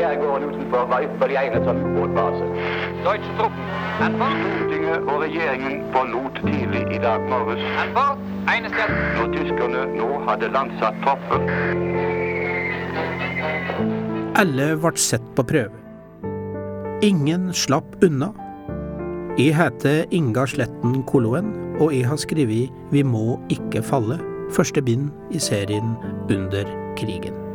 skjærgården utenfor var ypperlig egnet som ubåtbase. Deutsche Truppen. Stortinget og regjeringen forlot tidlig i dag morges når tyskerne nå hadde landsatt troppen. Alle ble sett på prøve. Ingen slapp unna. Jeg heter Inga Sletten Koloen, og jeg har skrevet Vi må ikke falle, første bind i serien Under krigen.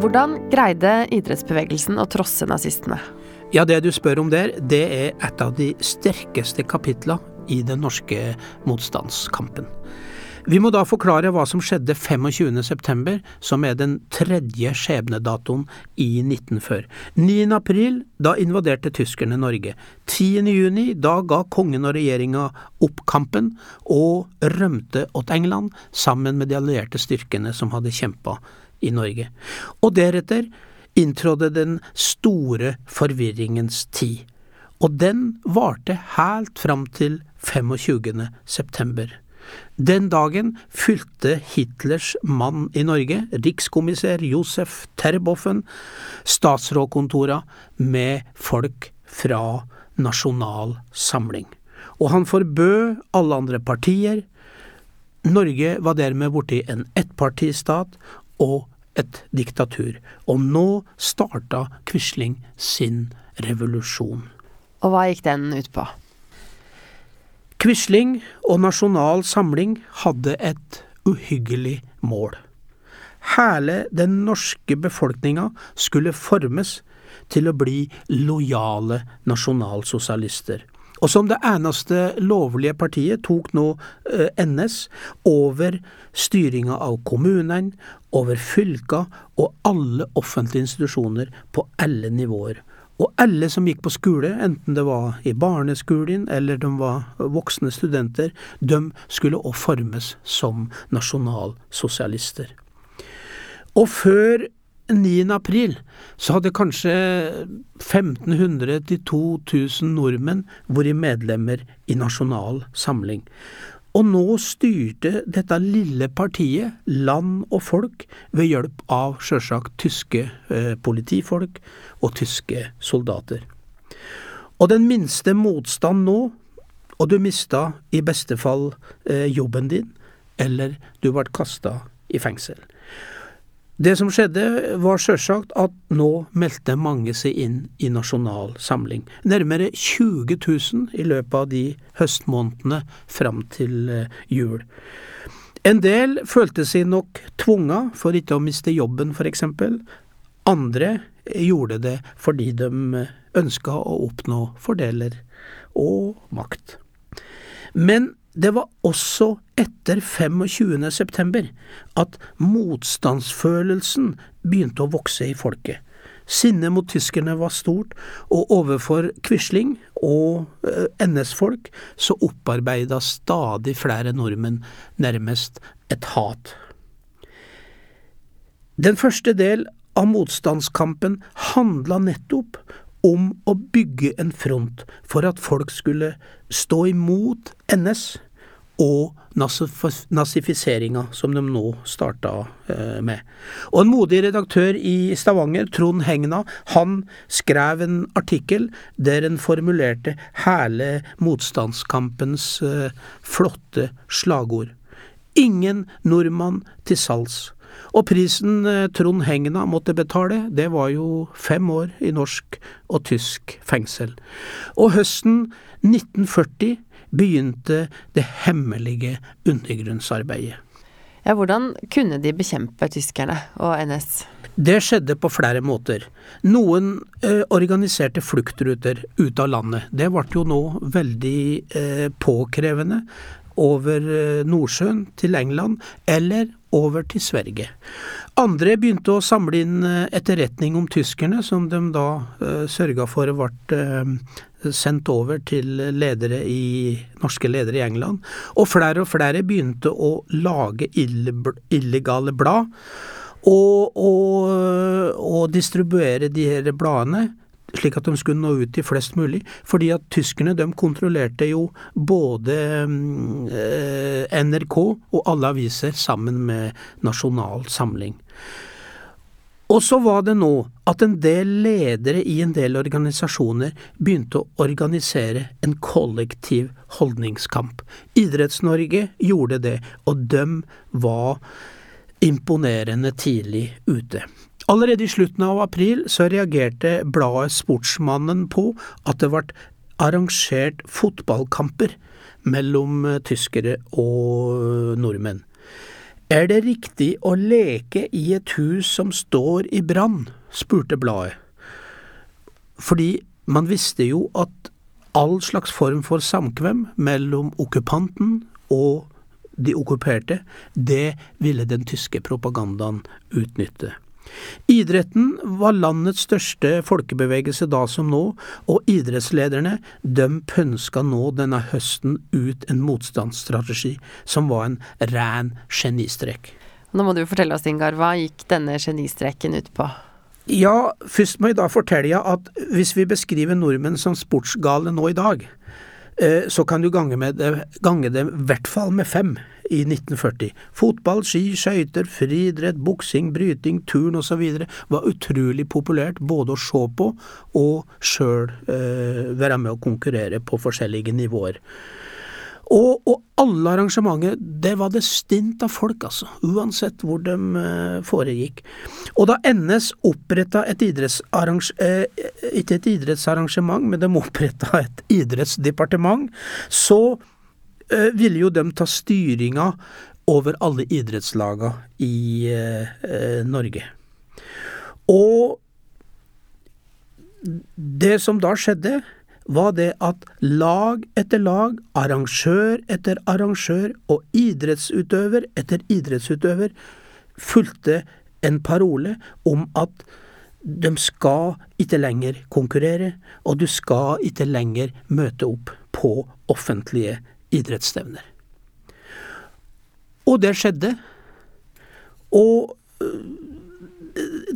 Hvordan greide idrettsbevegelsen å trosse nazistene? Ja, det du spør om der, det er et av de sterkeste kapitla i den norske motstandskampen. Vi må da forklare hva som skjedde 25. september, som er den tredje skjebnedatoen i 1940. 9. april, da invaderte tyskerne Norge. 10. juni, da ga kongen og regjeringa opp kampen og rømte åt England sammen med de allierte styrkene som hadde kjempa i Norge. Og deretter inntrådde den store forvirringens tid. Og den varte helt fram til 25. september. Den dagen fylte Hitlers mann i Norge, rikskommissær Josef Terboven, statsrådkontora med folk fra Nasjonal Samling. Og han forbød alle andre partier. Norge var dermed borti en ettpartistat og et diktatur. Og nå starta Quisling sin revolusjon. Og hva gikk den ut på? Quisling og Nasjonal Samling hadde et uhyggelig mål. Hele den norske befolkninga skulle formes til å bli lojale nasjonalsosialister. Og som det eneste lovlige partiet tok nå eh, NS over styringa av kommunene, over fylka og alle offentlige institusjoner på alle nivåer. Og alle som gikk på skole, enten det var i barneskolen eller de var voksne studenter, de skulle òg formes som nasjonalsosialister. Og før 9. april så hadde kanskje 1500 til 2000 nordmenn vært medlemmer i Nasjonal Samling. Og nå styrte dette lille partiet land og folk ved hjelp av sjølsagt tyske eh, politifolk og tyske soldater. Og den minste motstand nå, og du mista i beste fall eh, jobben din, eller du ble kasta i fengsel. Det som skjedde, var sjølsagt at nå meldte mange seg inn i Nasjonal Samling. Nærmere 20 000 i løpet av de høstmånedene fram til eh, jul. En del følte seg nok tvunga for ikke å miste jobben, eksempel. Andre gjorde det fordi de ønska å oppnå fordeler og makt. Men det var også etter 25. september at motstandsfølelsen begynte å vokse i folket. Sinnet mot tyskerne var stort, og overfor Quisling og eh, NS-folk så opparbeida stadig flere nordmenn nærmest et hat. Den første del av motstandskampen handla nettopp om å bygge en front for at folk skulle stå imot NS og nazifiseringa som de nå starta eh, med. Og en modig redaktør i Stavanger, Trond Hegna, han skrev en artikkel der en formulerte hele motstandskampens eh, flotte slagord. Ingen nordmann til salgs. Og prisen eh, Trond Hegna måtte betale, det var jo fem år i norsk og tysk fengsel. Og høsten 1940 begynte det hemmelige undergrunnsarbeidet. Ja, hvordan kunne de bekjempe tyskerne og NS? Det skjedde på flere måter. Noen eh, organiserte fluktruter ut av landet. Det ble jo nå veldig eh, påkrevende over eh, Nordsjøen til England, eller over til Sverige. Andre begynte å samle inn eh, etterretning om tyskerne, som de da uh, sørga for ble sendt over til ledere i, norske ledere i England. Og flere og flere begynte å lage illegale blad, og, og, og distribuere de her bladene slik at de skulle nå ut til flest mulig. Fordi at tyskerne de kontrollerte jo både eh, NRK og alle aviser sammen med Nasjonal Samling. Og så var det nå at en del ledere i en del organisasjoner begynte å organisere en kollektiv holdningskamp. Idretts-Norge gjorde det, og de var imponerende tidlig ute. Allerede i slutten av april så reagerte bladet Sportsmannen på at det ble arrangert fotballkamper mellom tyskere og nordmenn. Er det riktig å leke i et hus som står i brann? spurte bladet. Fordi man visste jo at all slags form for samkvem mellom okkupanten og de okkuperte, det ville den tyske propagandaen utnytte. Idretten var landets største folkebevegelse da som nå, og idrettslederne døm pønska nå denne høsten ut en motstandsstrategi som var en ren genistrek. Nå må du fortelle oss, Ingar, hva gikk denne genistreken ut på? Ja, først må jeg da fortelle at hvis vi beskriver nordmenn som sportsgale nå i dag, eh, så kan du gange, det, gange det i hvert fall med fem i 1940. Fotball, ski, skøyter, friidrett, boksing, bryting, turn osv. var utrolig populært både å se på og sjøl eh, være med å konkurrere på forskjellige nivåer. Og, og, alle arrangementer, det var det stint av folk, altså, uansett hvor de eh, foregikk. Og da NS oppretta et idrettsarrangement, ikke et idrettsarrangement, men de oppretta et idrettsdepartement, så Eh, ville jo de ta styringa over alle idrettslaga i eh, Norge. Og det som da skjedde, var det at lag etter lag, arrangør etter arrangør og idrettsutøver etter idrettsutøver fulgte en parole om at de skal ikke lenger konkurrere, og du skal ikke lenger møte opp på offentlige idrettsstevner. Og det skjedde. Og øh,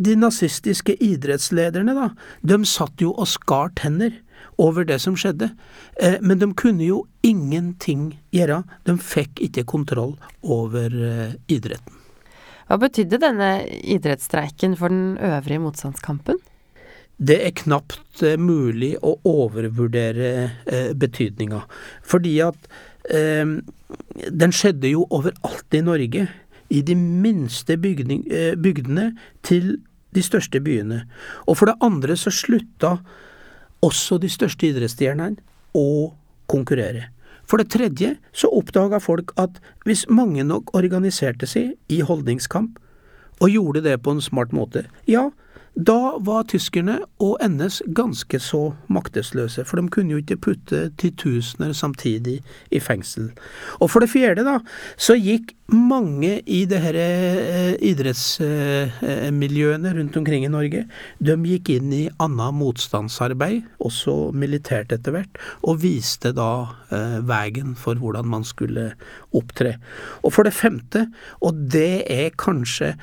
de nazistiske idrettslederne, da, de satt jo og skar tenner over det som skjedde, eh, men de kunne jo ingenting gjøre. De fikk ikke kontroll over eh, idretten. Hva betydde denne idrettsstreiken for den øvrige motstandskampen? Det er knapt eh, mulig å overvurdere eh, betydninga, fordi at eh, den skjedde jo overalt i Norge, i de minste bygning, bygdene til de største byene. Og for det andre så slutta også de største idrettsstjernene å konkurrere. For det tredje så oppdaga folk at hvis mange nok organiserte seg i holdningskamp, og gjorde det på en smart måte, ja, da var tyskerne og NS ganske så maktesløse, for de kunne jo ikke putte titusener samtidig i fengsel. Og for det fjerde, da, så gikk mange i det her eh, idrettsmiljøene rundt omkring i Norge, de gikk inn i annet motstandsarbeid, også militært etter hvert, og viste da eh, veien for hvordan man skulle opptre. Og for det femte, og det er kanskje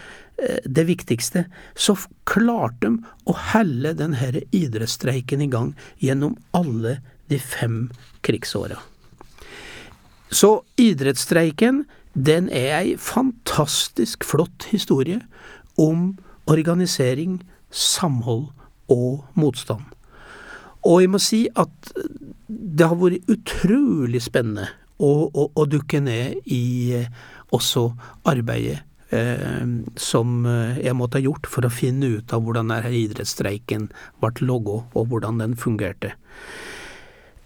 Eh, det viktigste, så klarte de å helle denne idrettsstreiken i gang gjennom alle de fem krigsåra. Så idrettsstreiken, den er ei fantastisk flott historie om organisering, samhold og motstand. Og jeg må si at det har vært utrolig spennende å, og, og dukke ned i eh, også arbeidet Eh, som eh, jeg måtte ha gjort for å finne ut av hvordan denne idrettsstreiken ble logga, og hvordan den fungerte.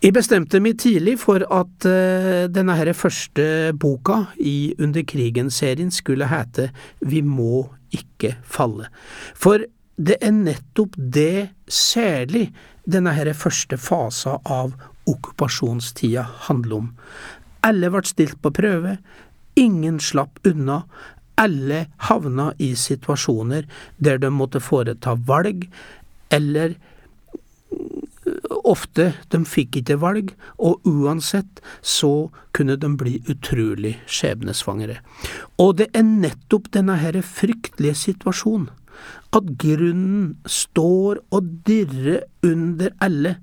Jeg bestemte meg tidlig for at eh, denne her første boka i Under krigen-serien skulle hete Vi må ikke falle. For det er nettopp det særlig denne her første fasa av okkupasjonstida handler om. Alle ble stilt på prøve, ingen slapp unna, alle havna i situasjoner der de måtte foreta valg, eller ofte de fikk ikke valg, og uansett så kunne de bli utrolig skjebnesvangre. Og det er nettopp denne her fryktelige situasjonen at grunnen står og dirrer under alle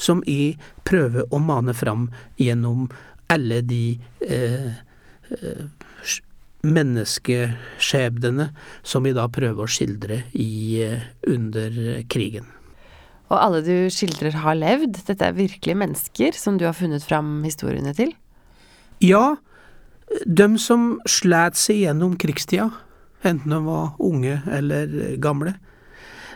som jeg prøver å mane fram gjennom alle de eh, eh, menneskeskjebnene som vi da prøver å skildre i, eh, under krigen. Og alle du skildrer har levd. Dette er virkelige mennesker som du har funnet fram historiene til? Ja, de som slet seg gjennom krigstida, enten de var unge eller gamle,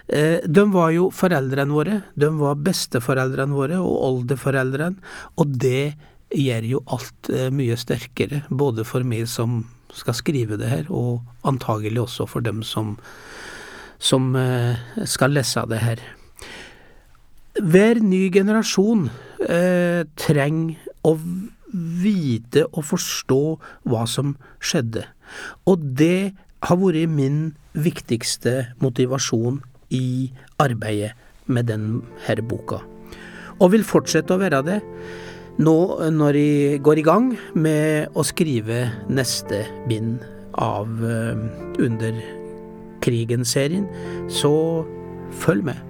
eh, de var jo foreldrene våre, de var besteforeldrene våre og oldeforeldrene, og det gjør jo alt eh, mye sterkere, både for meg som skal skrive det her, og antagelig også for dem som, som eh, skal lese det her. Hver ny generasjon eh, trenger å vite og forstå hva som skjedde, og det har vært min viktigste motivasjon i arbeidet med denne boka, og vil fortsette å være det nå når jeg går i gang med å skrive neste bind av Under krigen-serien, så følg med.